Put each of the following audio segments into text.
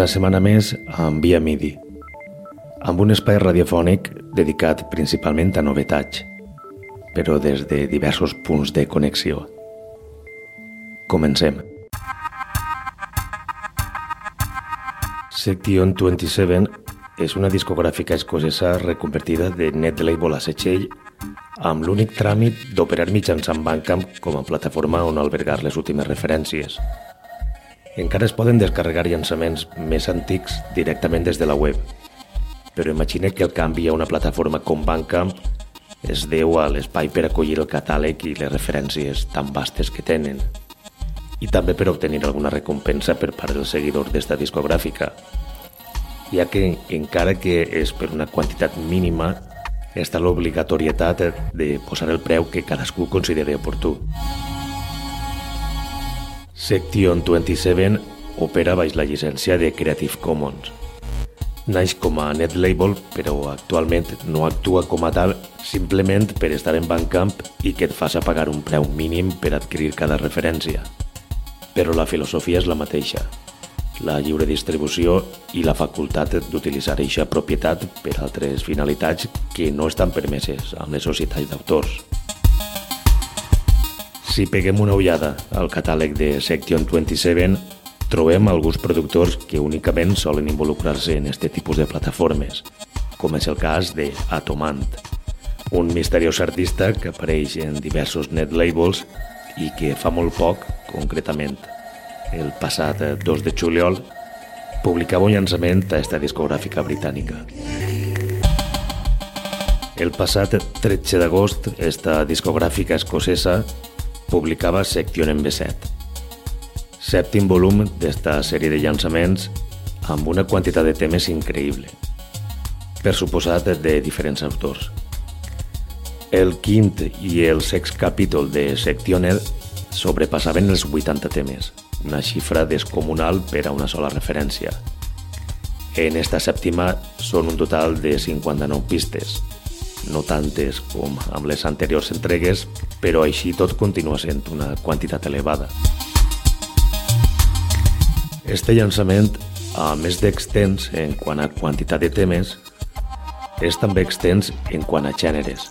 una setmana més a Envia Midi, amb un espai radiofònic dedicat principalment a novetats, però des de diversos punts de connexió. Comencem. Section 27 és una discogràfica escocesa reconvertida de net label a Setxell amb l'únic tràmit d'operar mitjançant Bandcamp com a plataforma on albergar les últimes referències. Encara es poden descarregar llançaments més antics directament des de la web, però imagina que el canvi a una plataforma com Bandcamp es deu a l'espai per acollir el catàleg i les referències tan vastes que tenen, i també per obtenir alguna recompensa per part dels seguidors d'esta discogràfica, ja que, encara que és per una quantitat mínima, està l'obligatorietat de posar el preu que cadascú consideri oportú. Section 27 opera baix la llicència de Creative Commons. Naix com a net label, però actualment no actua com a tal simplement per estar en Bandcamp i que et faça pagar un preu mínim per adquirir cada referència. Però la filosofia és la mateixa, la lliure distribució i la facultat d'utilitzar eixa propietat per altres finalitats que no estan permeses amb les societats d'autors. Si peguem una ullada al catàleg de Section 27, trobem alguns productors que únicament solen involucrar-se en aquest tipus de plataformes, com és el cas de Atomant, un misteriós artista que apareix en diversos net labels i que fa molt poc, concretament el passat 2 de juliol, publicava un llançament a esta discogràfica britànica. El passat 13 d'agost, esta discogràfica escocesa publicava Section en B7, sèptim volum d'esta sèrie de llançaments amb una quantitat de temes increïble, per suposat de diferents autors. El quint i el sex capítol de Sectioner sobrepassaven els 80 temes, una xifra descomunal per a una sola referència. En esta sèptima són un total de 59 pistes, no tantes com amb les anteriors entregues, però així tot continua sent una quantitat elevada. Este llançament, a més d'extens en quant a quantitat de temes, és també extens en quant a gèneres.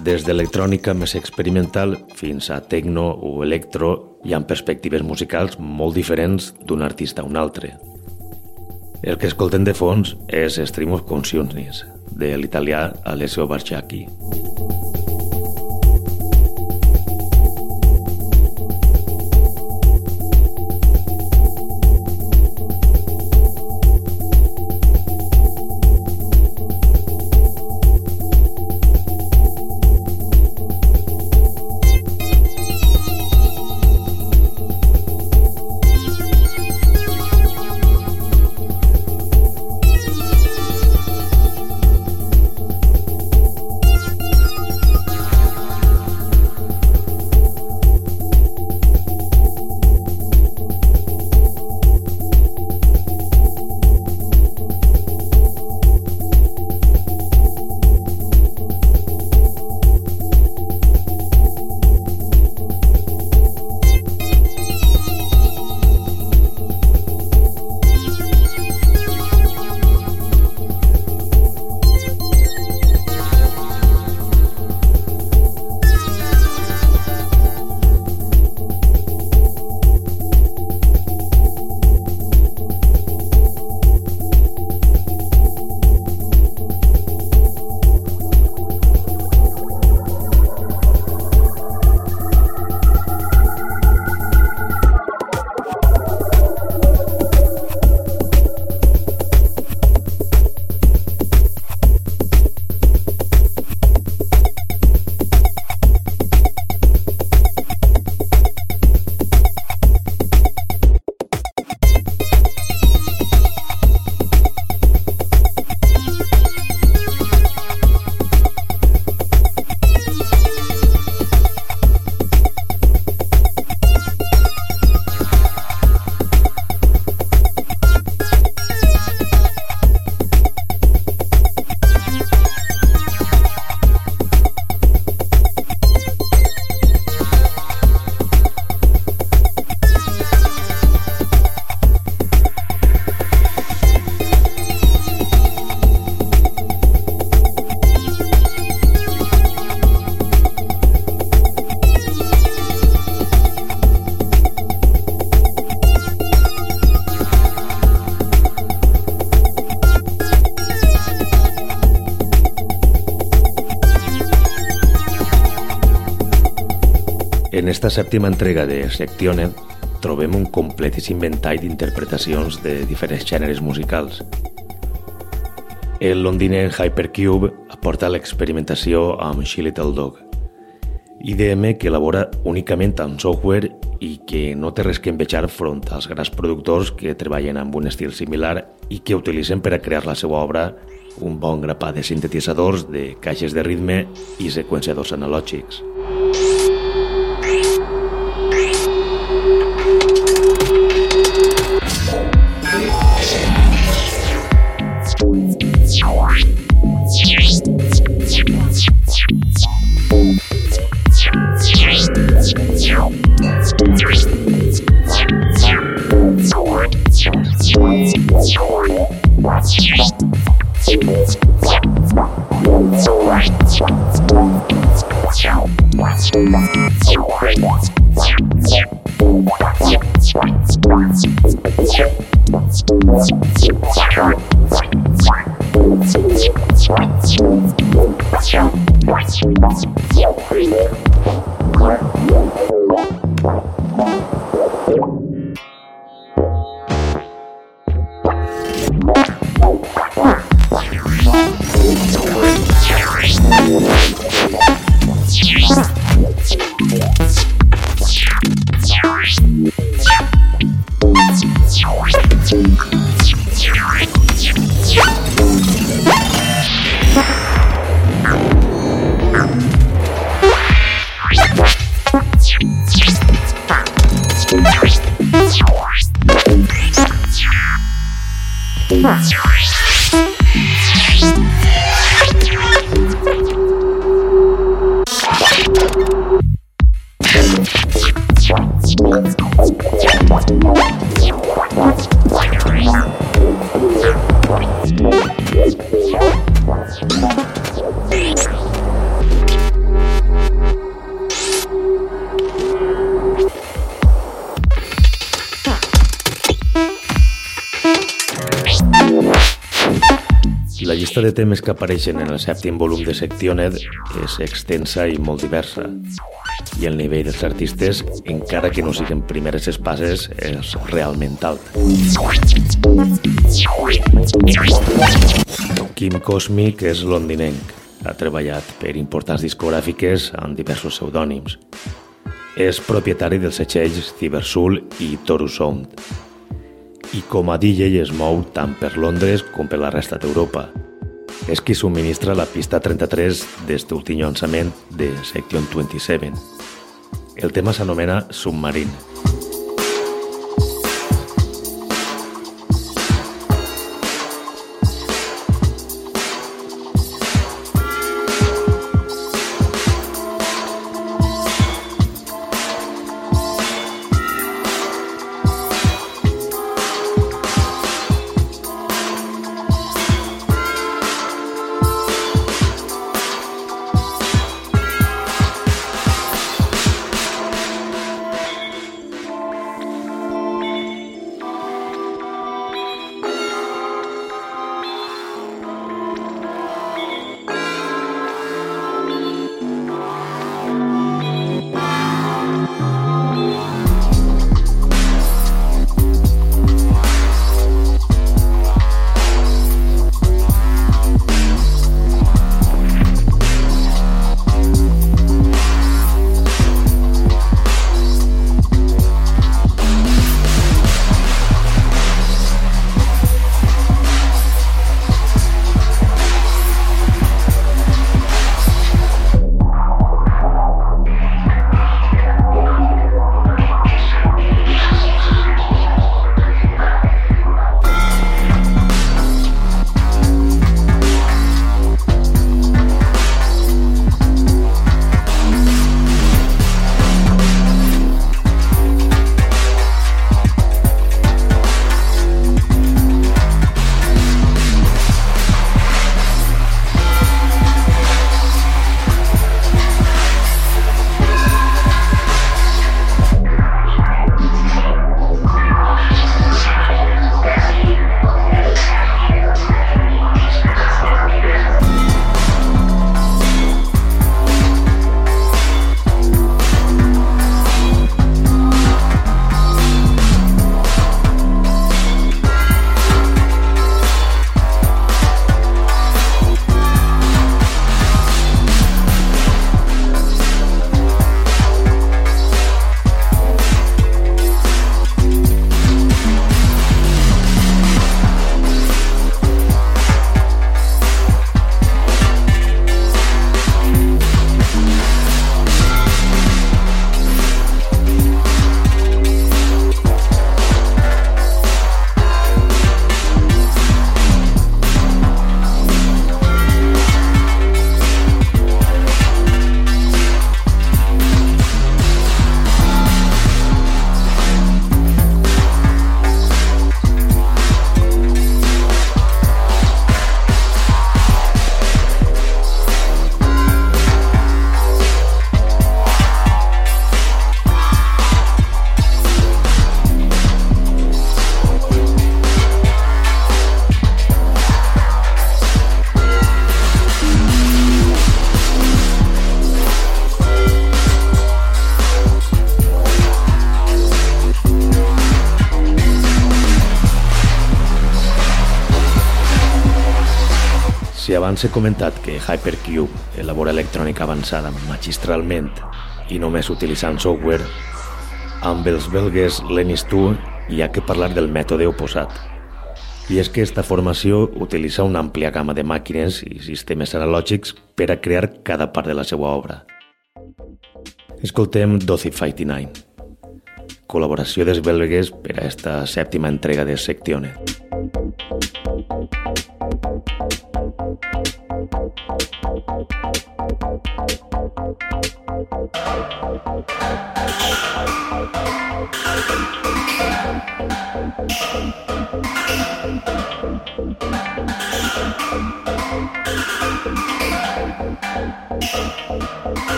Des d'electrònica més experimental fins a techno o electro hi ha perspectives musicals molt diferents d'un artista a un altre. El que escolten de fons és Stream of Consciousness, del italiano Alessio Barciacchi. En esta sèptima entrega de Sectioned trobem un completíssim ventall d'interpretacions de diferents gèneres musicals. El londiner Hypercube aporta l'experimentació amb She Little Dog, IDM que elabora únicament amb software i que no té res que envejar front als grans productors que treballen amb un estil similar i que utilitzen per a crear la seva obra un bon grapat de sintetitzadors, de caixes de ritme i seqüenciadors analògics. De temes que apareixen en el sèptim volum de Sectioned és extensa i molt diversa, i el nivell dels artistes, encara que no siguin primeres espases, és realment alt. Kim Cosmic és londinenc. Ha treballat per importants discogràfiques amb diversos pseudònims. És propietari dels setxells Cybersoul i Toru Sound. I com a DJ es mou tant per Londres com per la resta d'Europa és qui subministra la pista 33 d'este últim llançament de Section 27. El tema s'anomena Submarine. Abans he comentat que Hypercube elabora electrònica avançada magistralment i només utilitzant software, amb els belgues Lenis 2 hi ha que parlar del mètode oposat. I és que esta formació utilitza una àmplia gamma de màquines i sistemes analògics per a crear cada part de la seva obra. Escoltem Dozy 59, col·laboració dels belgues per a esta sèptima entrega de Sectione.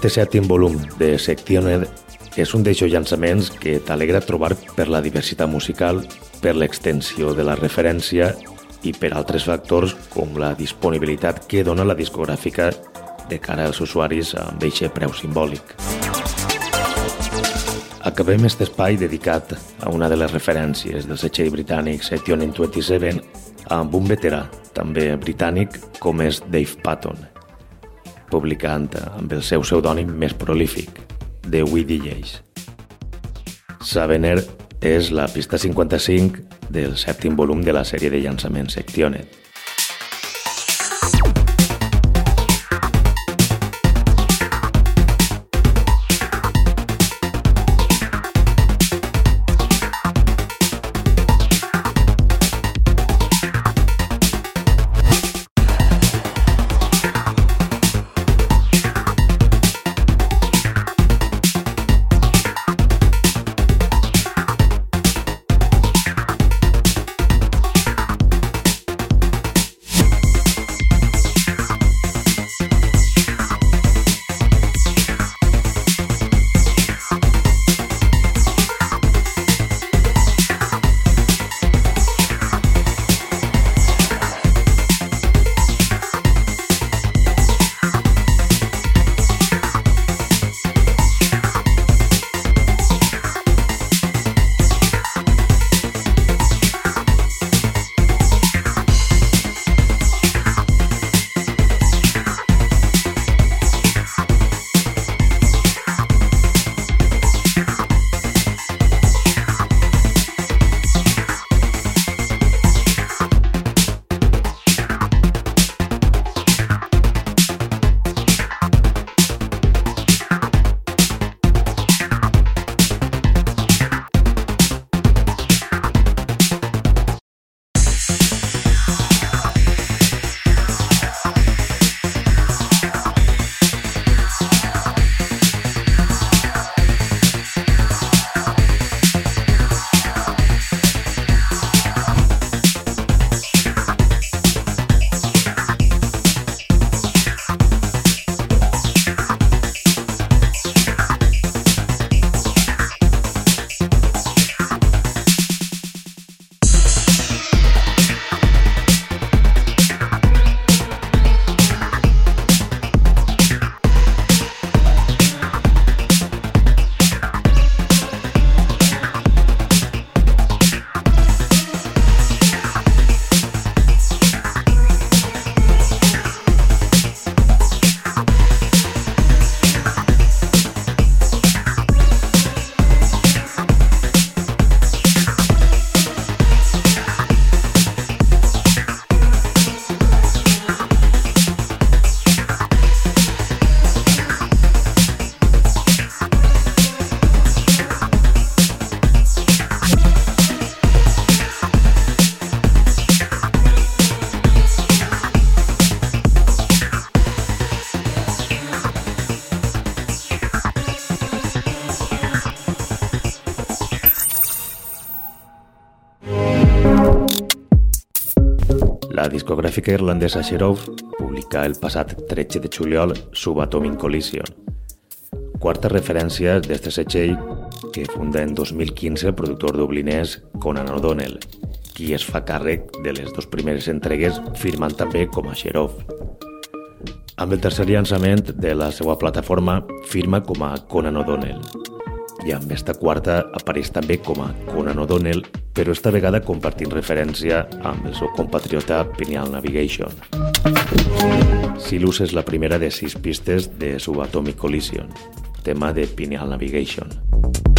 Este sèptim volum de Sectioned és un d'eixos llançaments que t'alegra trobar per la diversitat musical, per l'extensió de la referència i per altres factors com la disponibilitat que dona la discogràfica de cara als usuaris amb eixe preu simbòlic. Acabem aquest espai dedicat a una de les referències del setxell britànic Section 27 amb un veterà, també britànic, com és Dave Patton, publicant amb el seu pseudònim més prolífic, The We DJs. Savener és la pista 55 del sèptim volum de la sèrie de llançaments Sectioned. Discogràfica irlandesa Sherov publica el passat 13 de juliol Subatomic Collision, quarta referència d'este setxell que funda en 2015 el productor dublinès Conan O'Donnell, qui es fa càrrec de les dues primeres entregues firmant també com a Sherov. Amb el tercer llançament de la seva plataforma firma com a Conan O'Donnell i amb esta quarta apareix també com a Conan O'Donnell, però esta vegada compartint referència amb el seu compatriota Pineal Navigation. Silus és la primera de sis pistes de Subatomic Collision, tema de Pineal Navigation.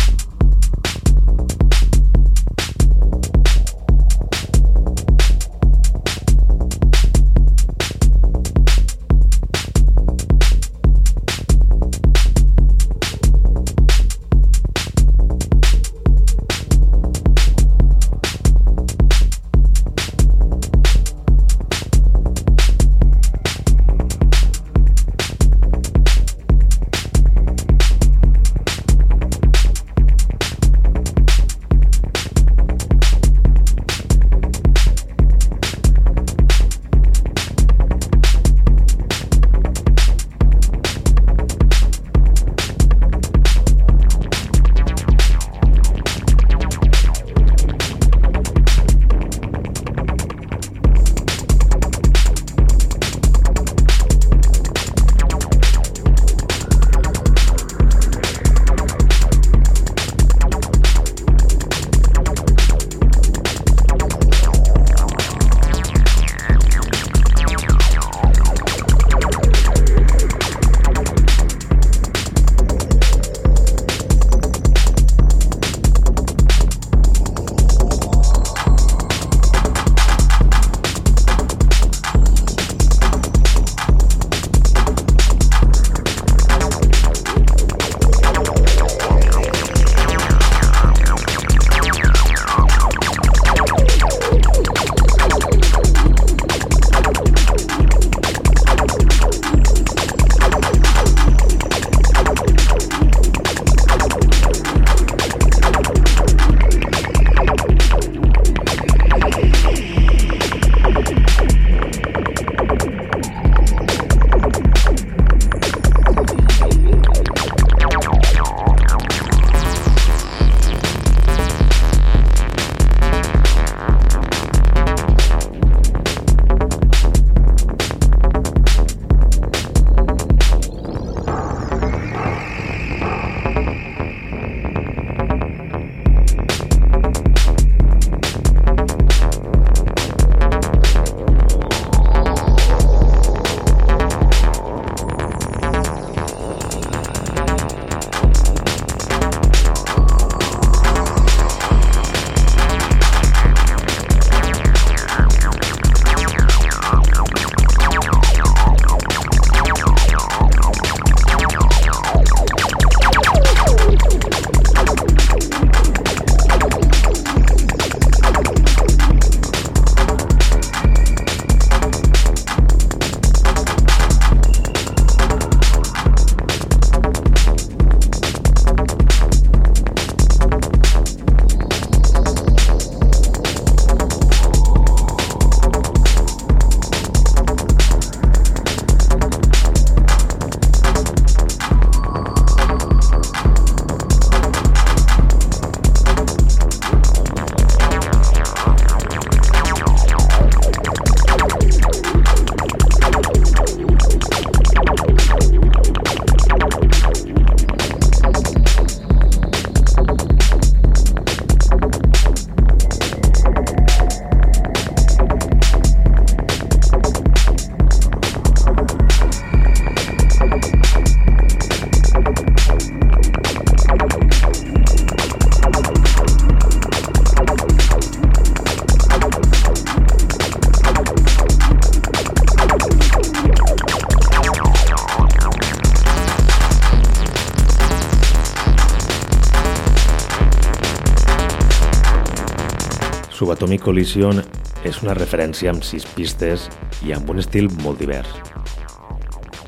Subatomic Collision és una referència amb sis pistes i amb un estil molt divers.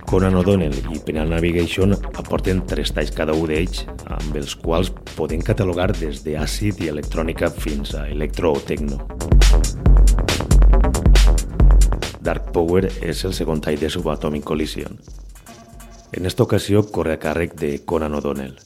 Conan O'Donnell i Penal Navigation aporten tres talls cada un d'ells, amb els quals poden catalogar des d'àcid i electrònica fins a electro o techno. Dark Power és el segon tall de Subatomic Collision. En esta ocasió corre a càrrec de Conan O'Donnell.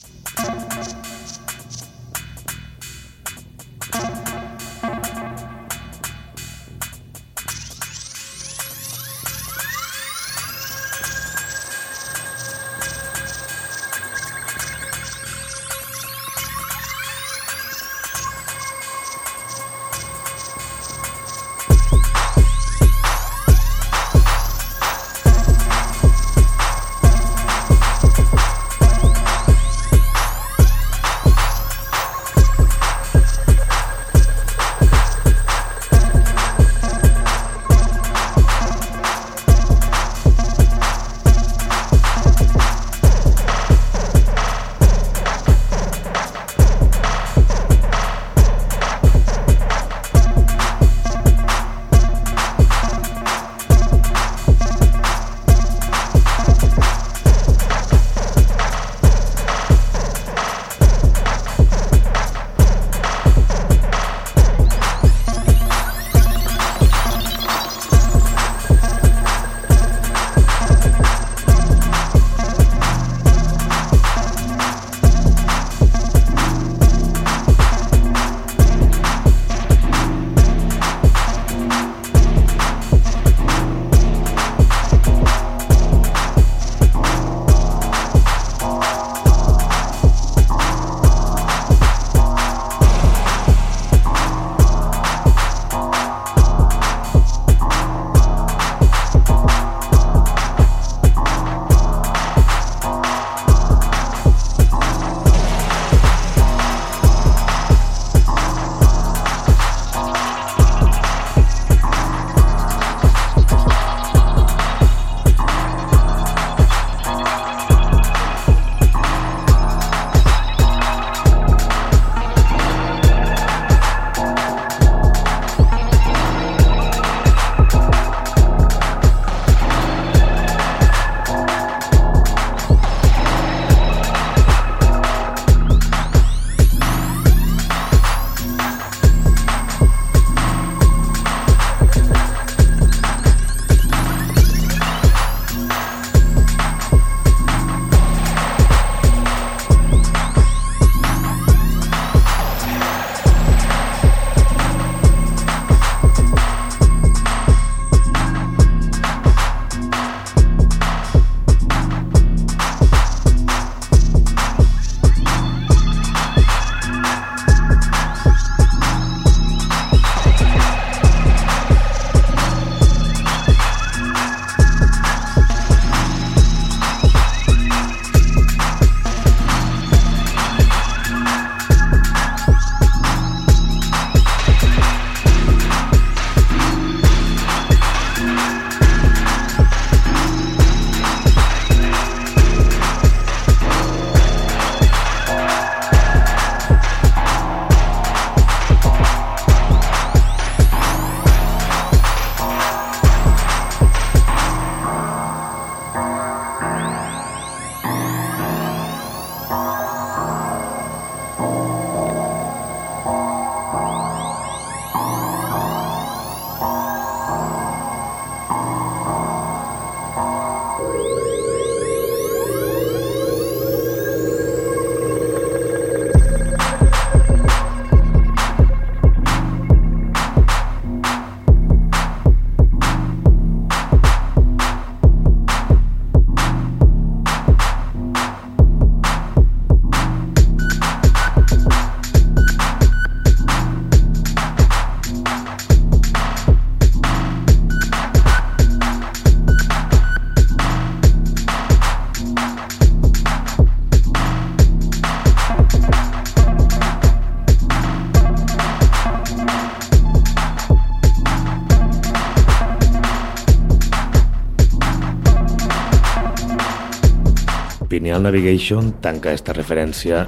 Pineal Navigation tanca esta referència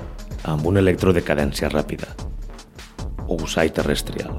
amb un electro de cadència ràpida, Ousai terrestrial.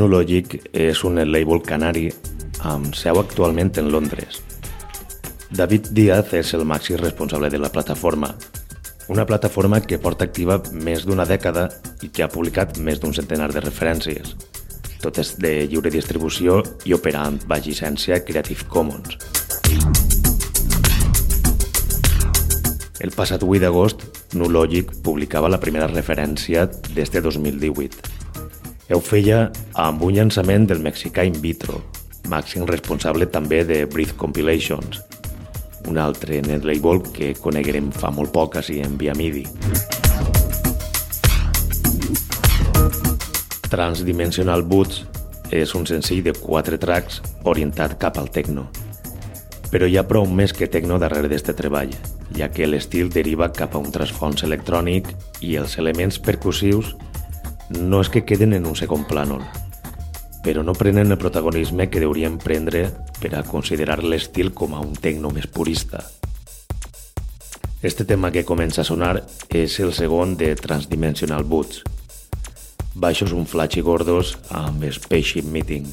Nulogic és un label canari amb seu actualment en Londres. David Díaz és el màxim responsable de la plataforma, una plataforma que porta activa més d'una dècada i que ha publicat més d'un centenar de referències, totes de lliure distribució i operant baix llicència Creative Commons. El passat 8 d'agost, Nulogic publicava la primera referència des de 2018. Ho feia amb un llançament del mexicà In Vitro, màxim responsable també de Breathe Compilations, un altre net label que coneguerem fa molt poc així en via MIDI. Transdimensional Boots és un senzill de quatre tracks orientat cap al techno. Però hi ha prou més que techno darrere d'este treball, ja que l'estil deriva cap a un trasfons electrònic i els elements percussius no és que queden en un segon plànol, però no prenen el protagonisme que deurien prendre per a considerar l'estil com a un tecno més purista. Este tema que comença a sonar és el segon de Transdimensional Boots. Baixos un flash i gordos amb Spaceship Meeting.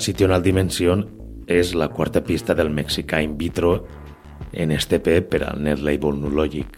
Transitional Dimension és la quarta pista del mexicà In Vitro en este per al net label Nulogic.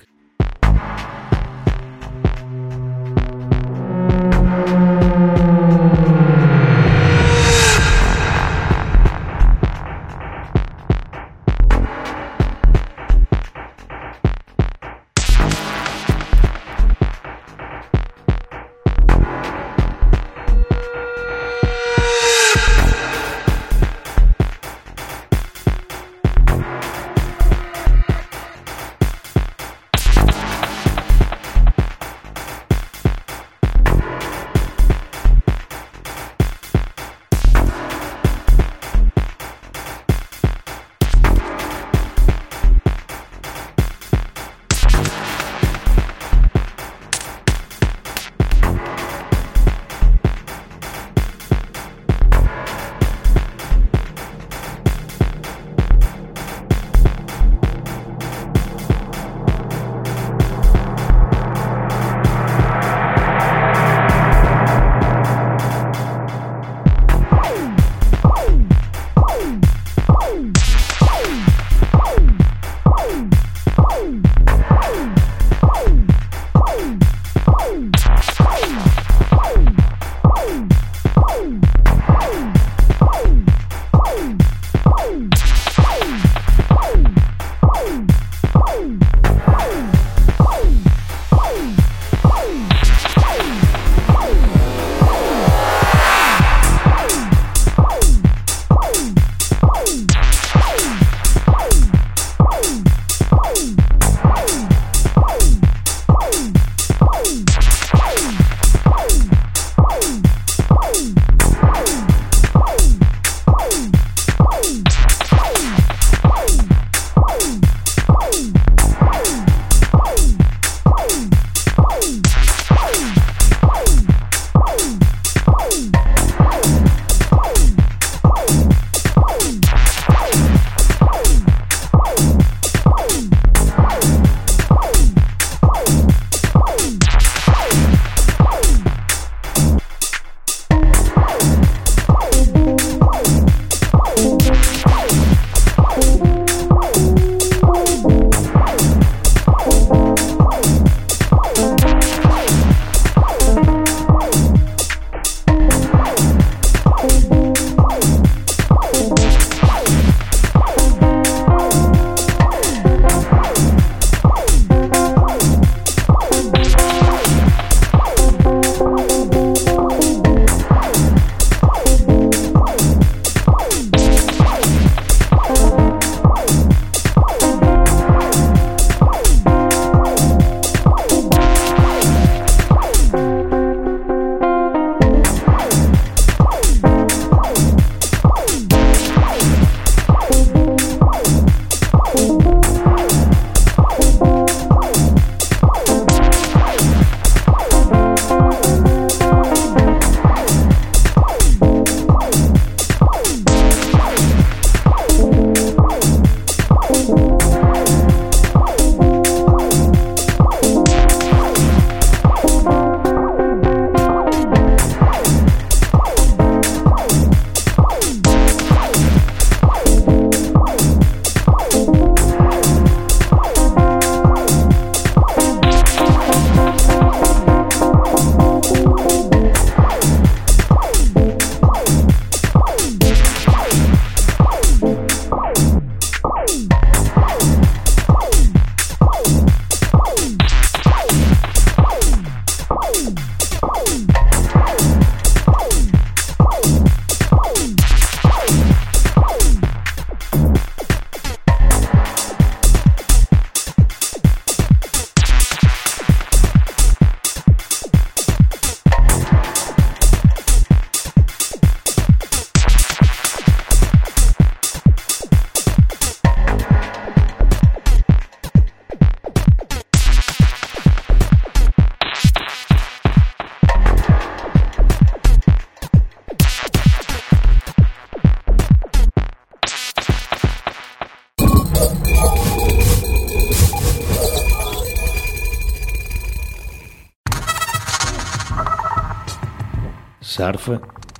Surf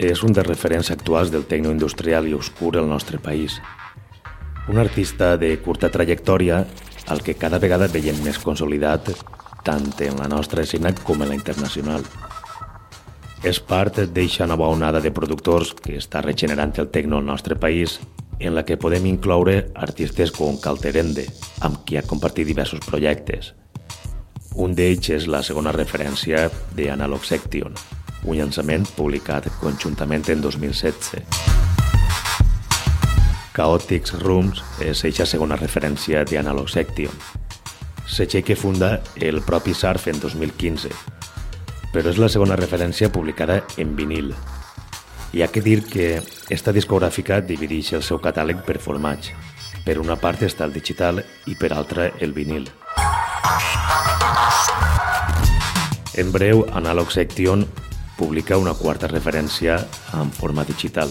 és un dels referents actuals del tecnoindustrial i obscur al nostre país. Un artista de curta trajectòria al que cada vegada veiem més consolidat tant en la nostra escena com en la internacional. És part d'eixa nova onada de productors que està regenerant el tecno al nostre país en la que podem incloure artistes com Calterende, amb qui ha compartit diversos projectes. Un d'ells és la segona referència de Analog Section, un llançament publicat conjuntament en 2016. Chaotix Rooms és eixa segona referència de Analog Section. Setxer que funda el propi Surf en 2015, però és la segona referència publicada en vinil. Hi ha que dir que esta discogràfica divideix el seu catàleg per formats. Per una part està el digital i per altra el vinil. En breu, Analog Section publica una quarta referència en forma digital.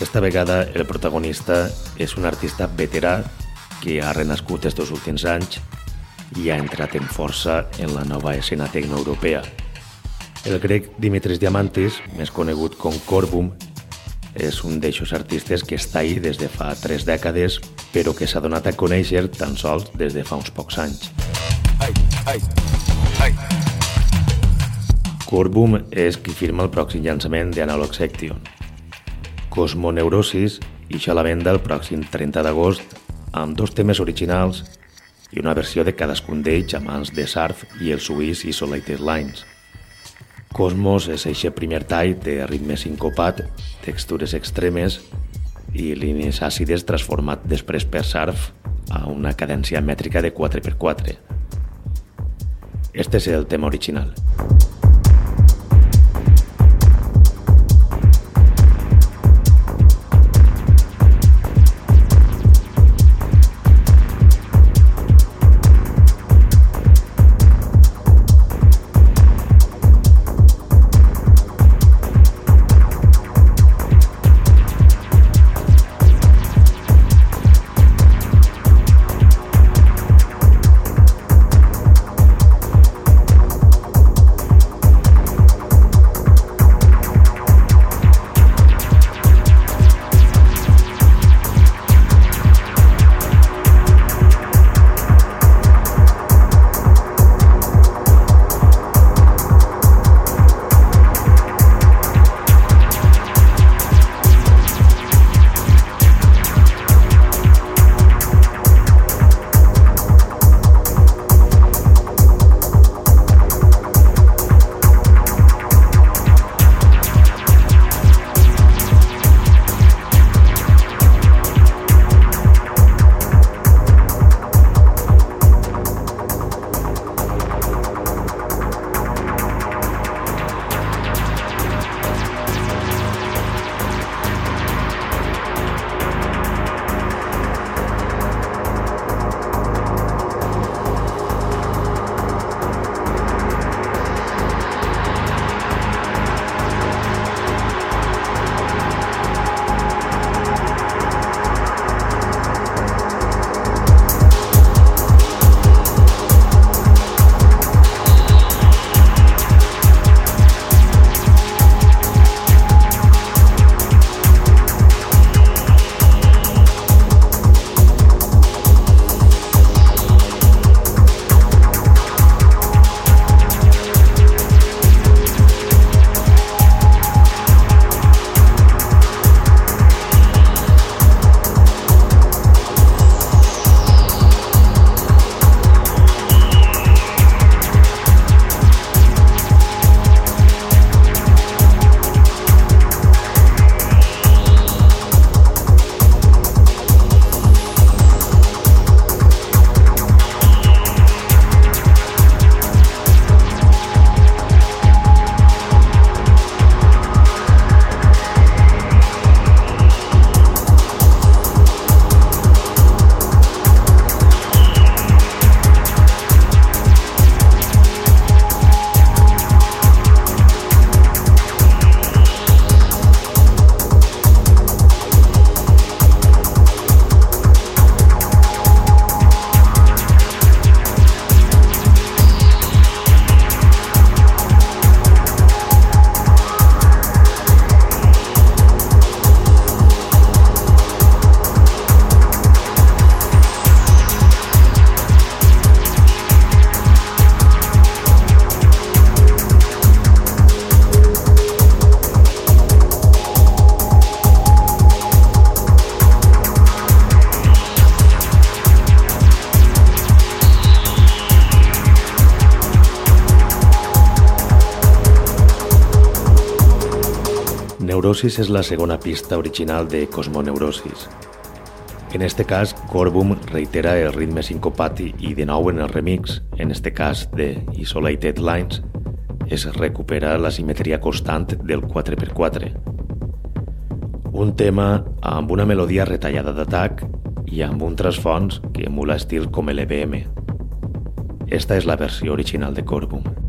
Esta vegada el protagonista és un artista veterà que ha renascut estos últims anys i ha entrat en força en la nova escena tecnoeuropea. El grec Dimitris Diamantis, més conegut com Corbum, és un d'eixos artistes que està ahí des de fa tres dècades, però que s'ha donat a conèixer tan sols des de fa uns pocs anys. Ai, ai, ai. Corbum és qui firma el pròxim llançament d'Analog Section. Cosmoneurosis ixa a la venda el pròxim 30 d'agost amb dos temes originals i una versió de cadascun d'ells a mans de Sarf i el suís Isolated Lines. Cosmos és eixe primer tall de ritme sincopat, textures extremes i línies àcides transformat després per Sarf a una cadència mètrica de 4x4. Este és el tema original. Neurosis és la segona pista original de Cosmoneurosis. En este cas, Corbum reitera el ritme sincopat i de nou en el remix, en este cas de Isolated Lines, es recupera la simetria constant del 4x4. Un tema amb una melodia retallada d'atac i amb un trasfons que emula estil com l'EBM. Esta és la versió original de Corbum.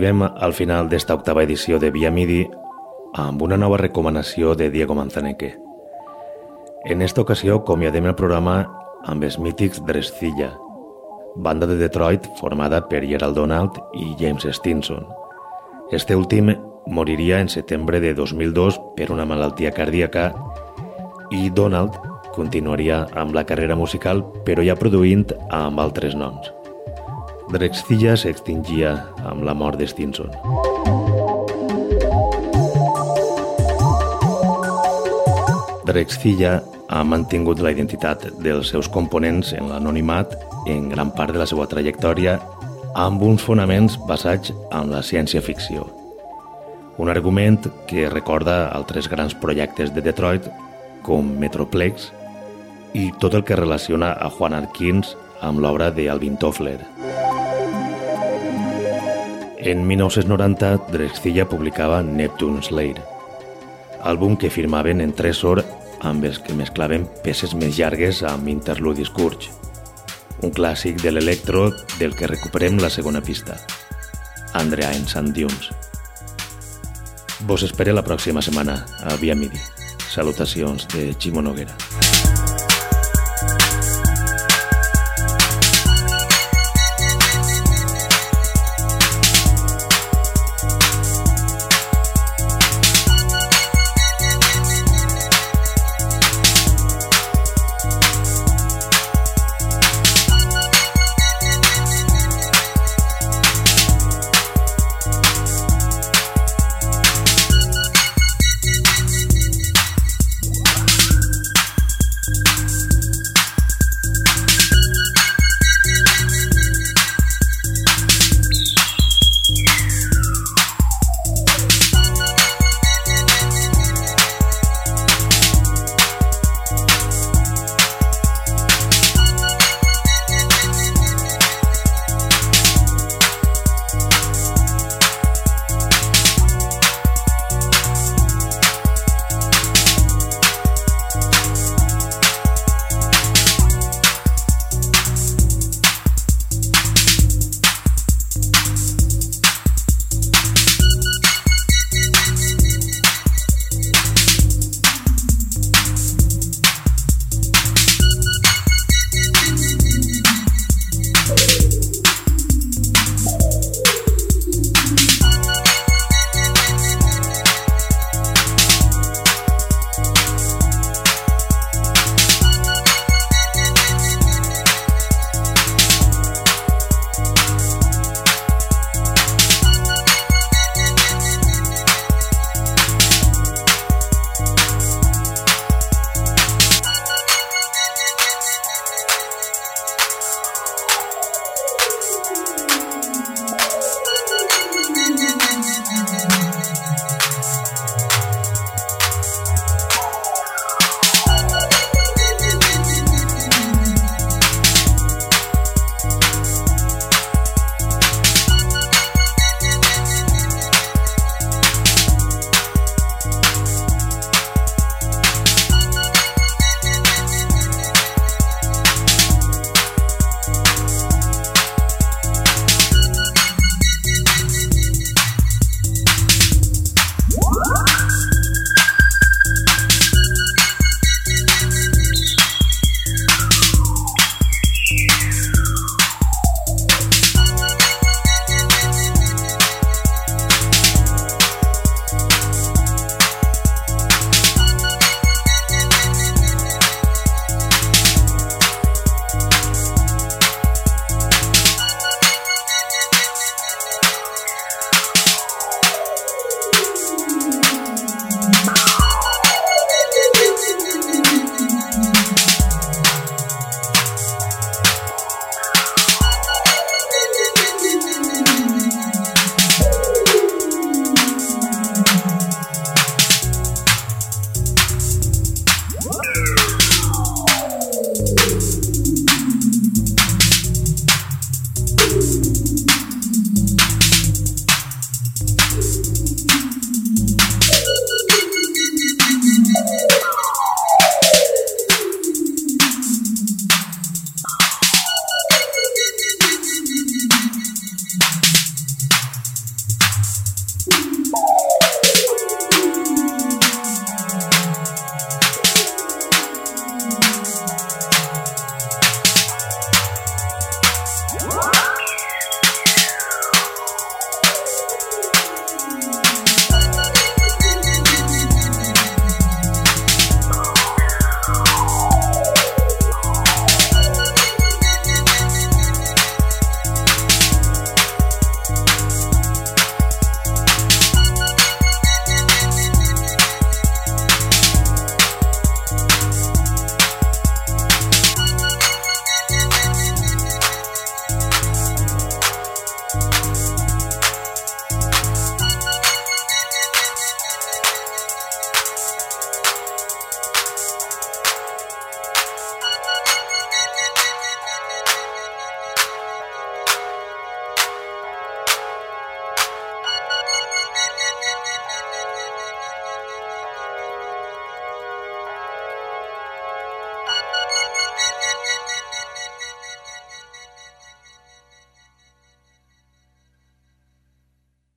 Arribem al final d'esta octava edició de Via Midi amb una nova recomanació de Diego Manzaneque. En esta ocasió comiadem el programa amb els mítics Drescilla, banda de Detroit formada per Gerald Donald i James Stinson. Este últim moriria en setembre de 2002 per una malaltia cardíaca i Donald continuaria amb la carrera musical però ja produint amb altres noms. Drexcilla s'extingia amb la mort de Stinson. Drexcilla ha mantingut la identitat dels seus components en l'anonimat en gran part de la seva trajectòria amb uns fonaments basats en la ciència-ficció. Un argument que recorda altres grans projectes de Detroit com Metroplex i tot el que relaciona a Juan Arquins amb l'obra d'Alvin Toffler. En 1990, Drexcilla publicava Neptune Slayer, àlbum que firmaven en Tresor amb els que mesclaven peces més llargues amb interludis curts. Un clàssic de l'electro del que recuperem la segona pista, Andrea en Sand Dunes. Vos espere la pròxima setmana a Via Midi. Salutacions de Ximo Noguera.